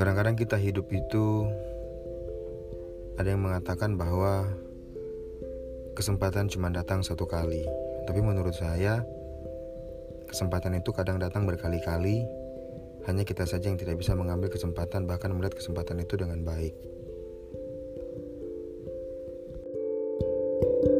Kadang-kadang kita hidup itu ada yang mengatakan bahwa kesempatan cuma datang satu kali. Tapi menurut saya kesempatan itu kadang datang berkali-kali. Hanya kita saja yang tidak bisa mengambil kesempatan bahkan melihat kesempatan itu dengan baik. thank you